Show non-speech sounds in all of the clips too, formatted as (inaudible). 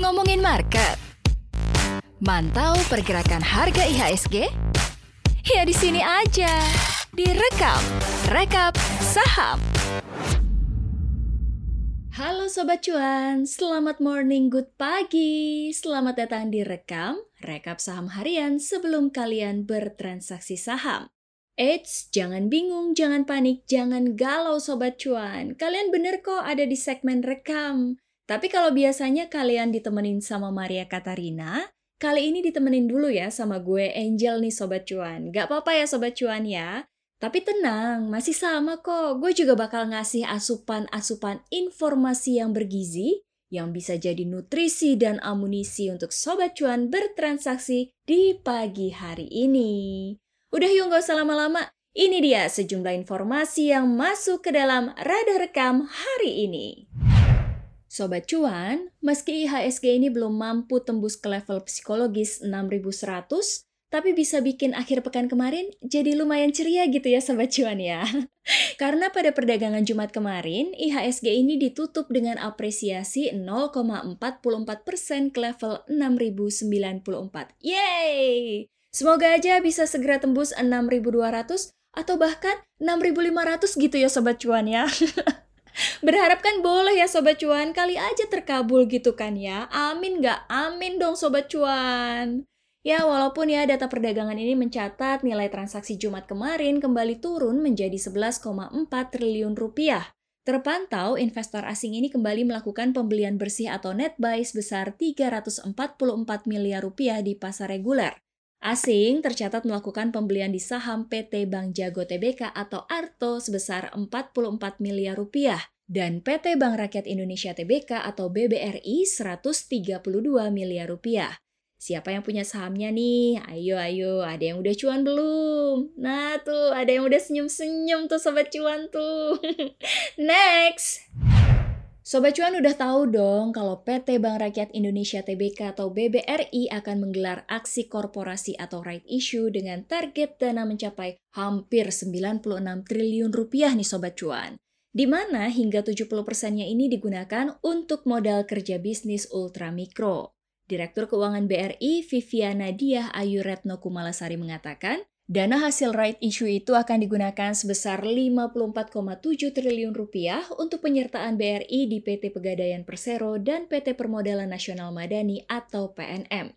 Ngomongin market. Mantau pergerakan harga IHSG? Ya di sini aja. Direkap, rekap saham. Halo Sobat Cuan, selamat morning, good pagi. Selamat datang di Rekam, rekap saham harian sebelum kalian bertransaksi saham. Eits, jangan bingung, jangan panik, jangan galau Sobat Cuan. Kalian bener kok ada di segmen Rekam. Tapi kalau biasanya kalian ditemenin sama Maria Katarina, kali ini ditemenin dulu ya sama gue Angel nih Sobat Cuan. Gak apa-apa ya Sobat Cuan ya. Tapi tenang, masih sama kok. Gue juga bakal ngasih asupan-asupan informasi yang bergizi yang bisa jadi nutrisi dan amunisi untuk Sobat Cuan bertransaksi di pagi hari ini. Udah yuk gak usah lama-lama, ini dia sejumlah informasi yang masuk ke dalam radar rekam hari ini. Sobat Cuan, meski IHSG ini belum mampu tembus ke level psikologis 6100, tapi bisa bikin akhir pekan kemarin jadi lumayan ceria gitu ya Sobat Cuan ya. (laughs) Karena pada perdagangan Jumat kemarin, IHSG ini ditutup dengan apresiasi 0,44% ke level 6094. Yeay! Semoga aja bisa segera tembus 6200 atau bahkan 6500 gitu ya Sobat Cuan ya. (laughs) Berharap kan boleh ya Sobat Cuan, kali aja terkabul gitu kan ya. Amin gak? Amin dong Sobat Cuan. Ya, walaupun ya data perdagangan ini mencatat nilai transaksi Jumat kemarin kembali turun menjadi 11,4 triliun rupiah. Terpantau, investor asing ini kembali melakukan pembelian bersih atau net buy sebesar 344 miliar rupiah di pasar reguler. Asing tercatat melakukan pembelian di saham PT Bank Jago Tbk atau ARTO sebesar 44 miliar rupiah dan PT Bank Rakyat Indonesia Tbk atau BBRI 132 miliar rupiah. Siapa yang punya sahamnya nih? Ayo, ayo, ada yang udah cuan belum? Nah tuh, ada yang udah senyum-senyum tuh sobat cuan tuh. (laughs) Next! Sobat cuan udah tahu dong kalau PT Bank Rakyat Indonesia Tbk atau BBRI akan menggelar aksi korporasi atau right issue dengan target dana mencapai hampir 96 triliun rupiah nih sobat cuan. Di mana hingga 70 persennya ini digunakan untuk modal kerja bisnis ultramikro. Direktur Keuangan BRI Viviana Diah Ayu Retno Kumalasari mengatakan, dana hasil right issue itu akan digunakan sebesar 54,7 triliun rupiah untuk penyertaan BRI di PT Pegadaian Persero dan PT Permodalan Nasional Madani atau PNM.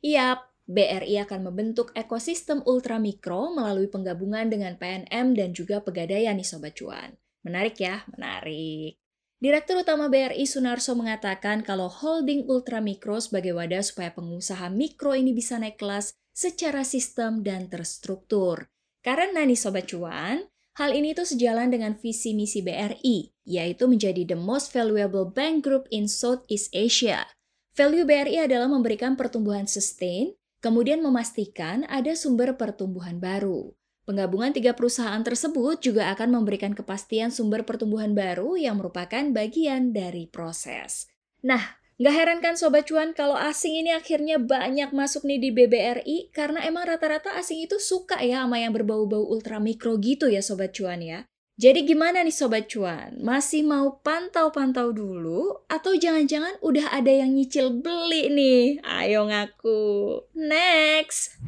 Yap, BRI akan membentuk ekosistem ultramikro melalui penggabungan dengan PNM dan juga Pegadaian nih Sobat Cuan. Menarik ya, menarik. Direktur Utama BRI Sunarso mengatakan kalau holding ultramikro sebagai wadah supaya pengusaha mikro ini bisa naik kelas secara sistem dan terstruktur. Karena nih Sobat Cuan, hal ini tuh sejalan dengan visi misi BRI, yaitu menjadi the most valuable bank group in Southeast Asia. Value BRI adalah memberikan pertumbuhan sustain, kemudian memastikan ada sumber pertumbuhan baru. Penggabungan tiga perusahaan tersebut juga akan memberikan kepastian sumber pertumbuhan baru yang merupakan bagian dari proses. Nah, nggak heran kan Sobat Cuan kalau asing ini akhirnya banyak masuk nih di BBRI karena emang rata-rata asing itu suka ya sama yang berbau-bau ultramikro gitu ya Sobat Cuan ya. Jadi gimana nih Sobat Cuan? Masih mau pantau-pantau dulu? Atau jangan-jangan udah ada yang nyicil beli nih? Ayo ngaku. Next!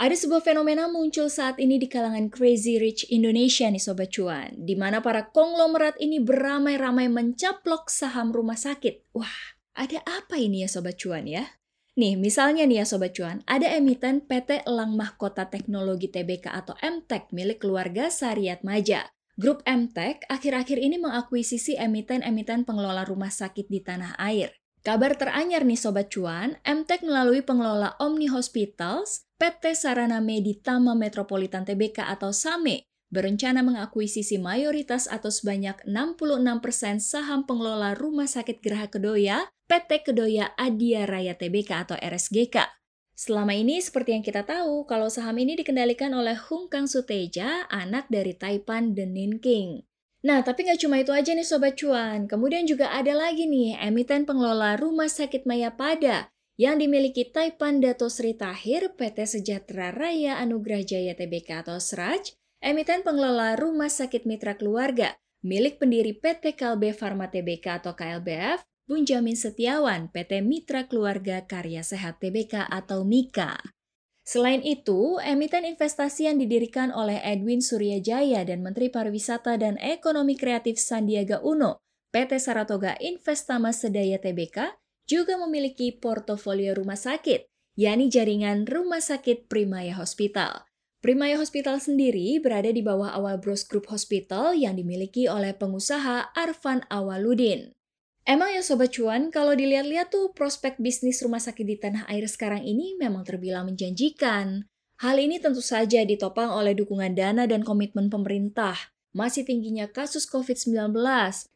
Ada sebuah fenomena muncul saat ini di kalangan Crazy Rich Indonesia nih Sobat Cuan, di mana para konglomerat ini beramai-ramai mencaplok saham rumah sakit. Wah, ada apa ini ya Sobat Cuan ya? Nih, misalnya nih ya Sobat Cuan, ada emiten PT Elang Mahkota Teknologi TBK atau MTEK milik keluarga Sariat Maja. Grup MTEK akhir-akhir ini mengakuisisi emiten-emiten pengelola rumah sakit di tanah air. Kabar teranyar nih Sobat Cuan, MTEK melalui pengelola Omni Hospitals, PT Sarana Meditama Metropolitan Tbk atau SAME berencana mengakuisisi mayoritas atau sebanyak 66% saham pengelola Rumah Sakit Geraha Kedoya, PT Kedoya Adia Raya Tbk atau RSGK. Selama ini seperti yang kita tahu, kalau saham ini dikendalikan oleh Hung Kang Suteja, anak dari Taipan Denin King. Nah, tapi nggak cuma itu aja nih Sobat Cuan. Kemudian juga ada lagi nih emiten pengelola Rumah Sakit Mayapada yang dimiliki Taipan Dato Sri Tahir, PT Sejahtera Raya Anugerah Jaya Tbk atau SRAJ, emiten pengelola Rumah Sakit Mitra Keluarga, milik pendiri PT Kalbe Farma Tbk atau KLBF, Bunjamin Setiawan, PT Mitra Keluarga Karya Sehat Tbk atau MIKA. Selain itu, emiten investasi yang didirikan oleh Edwin Suryajaya dan Menteri Pariwisata dan Ekonomi Kreatif Sandiaga Uno, PT Saratoga Investama Sedaya Tbk, juga memiliki portofolio rumah sakit, yakni jaringan Rumah Sakit Primaya Hospital. Primaya Hospital sendiri berada di bawah Awal Bros Group Hospital yang dimiliki oleh pengusaha Arfan Awaludin. Emang ya Sobat Cuan, kalau dilihat-lihat tuh prospek bisnis rumah sakit di tanah air sekarang ini memang terbilang menjanjikan. Hal ini tentu saja ditopang oleh dukungan dana dan komitmen pemerintah. Masih tingginya kasus COVID-19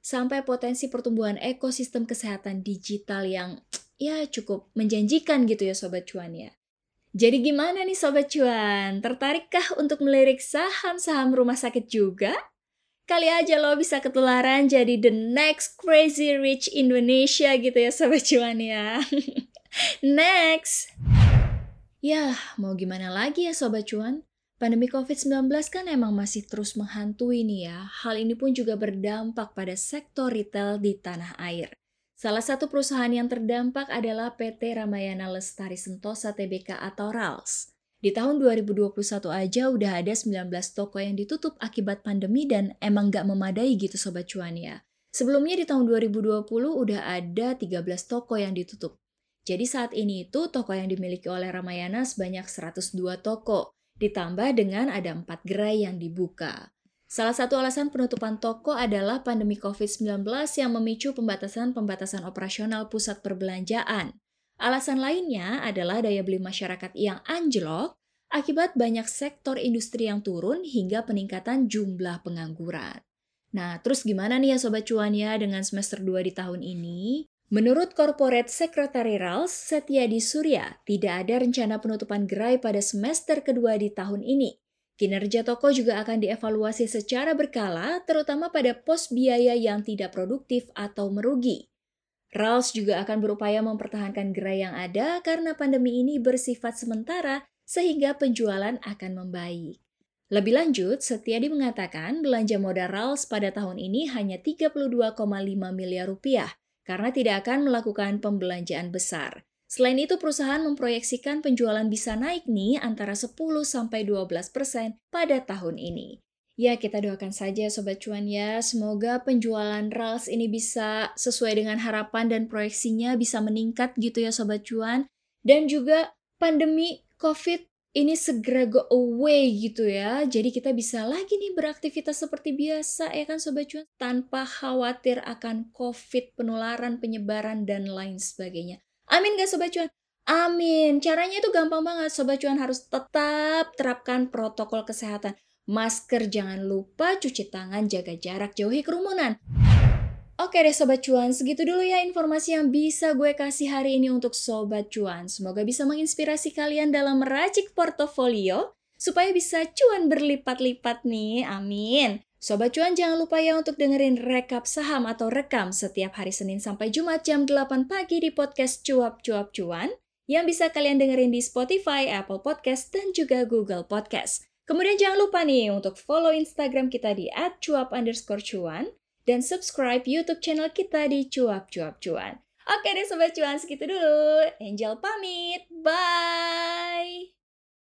sampai potensi pertumbuhan ekosistem kesehatan digital yang ya cukup menjanjikan gitu ya Sobat Cuan ya. Jadi gimana nih Sobat Cuan? Tertarikkah untuk melirik saham-saham rumah sakit juga? Kali aja lo bisa ketularan jadi the next crazy rich Indonesia gitu ya Sobat Cuan ya. (laughs) next! Ya, mau gimana lagi ya Sobat Cuan? Pandemi COVID-19 kan emang masih terus menghantui nih ya. Hal ini pun juga berdampak pada sektor retail di tanah air. Salah satu perusahaan yang terdampak adalah PT Ramayana Lestari Sentosa Tbk atau RALS. Di tahun 2021 aja udah ada 19 toko yang ditutup akibat pandemi dan emang gak memadai gitu Sobat Cuan ya. Sebelumnya di tahun 2020 udah ada 13 toko yang ditutup. Jadi saat ini itu toko yang dimiliki oleh Ramayana sebanyak 102 toko, ditambah dengan ada 4 gerai yang dibuka. Salah satu alasan penutupan toko adalah pandemi COVID-19 yang memicu pembatasan-pembatasan operasional pusat perbelanjaan. Alasan lainnya adalah daya beli masyarakat yang anjlok akibat banyak sektor industri yang turun hingga peningkatan jumlah pengangguran. Nah, terus gimana nih ya Sobat Cuan ya dengan semester 2 di tahun ini? Menurut Corporate Secretary Rals Setiadi Surya, tidak ada rencana penutupan gerai pada semester kedua di tahun ini. Kinerja toko juga akan dievaluasi secara berkala, terutama pada pos biaya yang tidak produktif atau merugi. Rals juga akan berupaya mempertahankan gerai yang ada karena pandemi ini bersifat sementara sehingga penjualan akan membaik. Lebih lanjut, Setiadi mengatakan belanja modal Rals pada tahun ini hanya 32,5 miliar rupiah karena tidak akan melakukan pembelanjaan besar. Selain itu, perusahaan memproyeksikan penjualan bisa naik nih antara 10-12% pada tahun ini. Ya, kita doakan saja Sobat Cuan ya. Semoga penjualan RALS ini bisa sesuai dengan harapan dan proyeksinya bisa meningkat gitu ya Sobat Cuan. Dan juga pandemi COVID ini segera go away gitu ya. Jadi kita bisa lagi nih beraktivitas seperti biasa ya kan Sobat Cuan. Tanpa khawatir akan COVID, penularan, penyebaran, dan lain sebagainya. Amin gak Sobat Cuan? Amin. Caranya itu gampang banget. Sobat Cuan harus tetap terapkan protokol kesehatan. Masker jangan lupa, cuci tangan, jaga jarak, jauhi kerumunan. Oke deh Sobat Cuan, segitu dulu ya informasi yang bisa gue kasih hari ini untuk Sobat Cuan. Semoga bisa menginspirasi kalian dalam meracik portofolio supaya bisa cuan berlipat-lipat nih. Amin. Sobat Cuan jangan lupa ya untuk dengerin rekap saham atau rekam setiap hari Senin sampai Jumat jam 8 pagi di podcast Cuap Cuap Cuan yang bisa kalian dengerin di Spotify, Apple Podcast, dan juga Google Podcast. Kemudian jangan lupa nih untuk follow Instagram kita di @cuap underscore cuan dan subscribe YouTube channel kita di Cuap Cuap Cuan. Oke deh Sobat Cuan, segitu dulu. Angel pamit. Bye!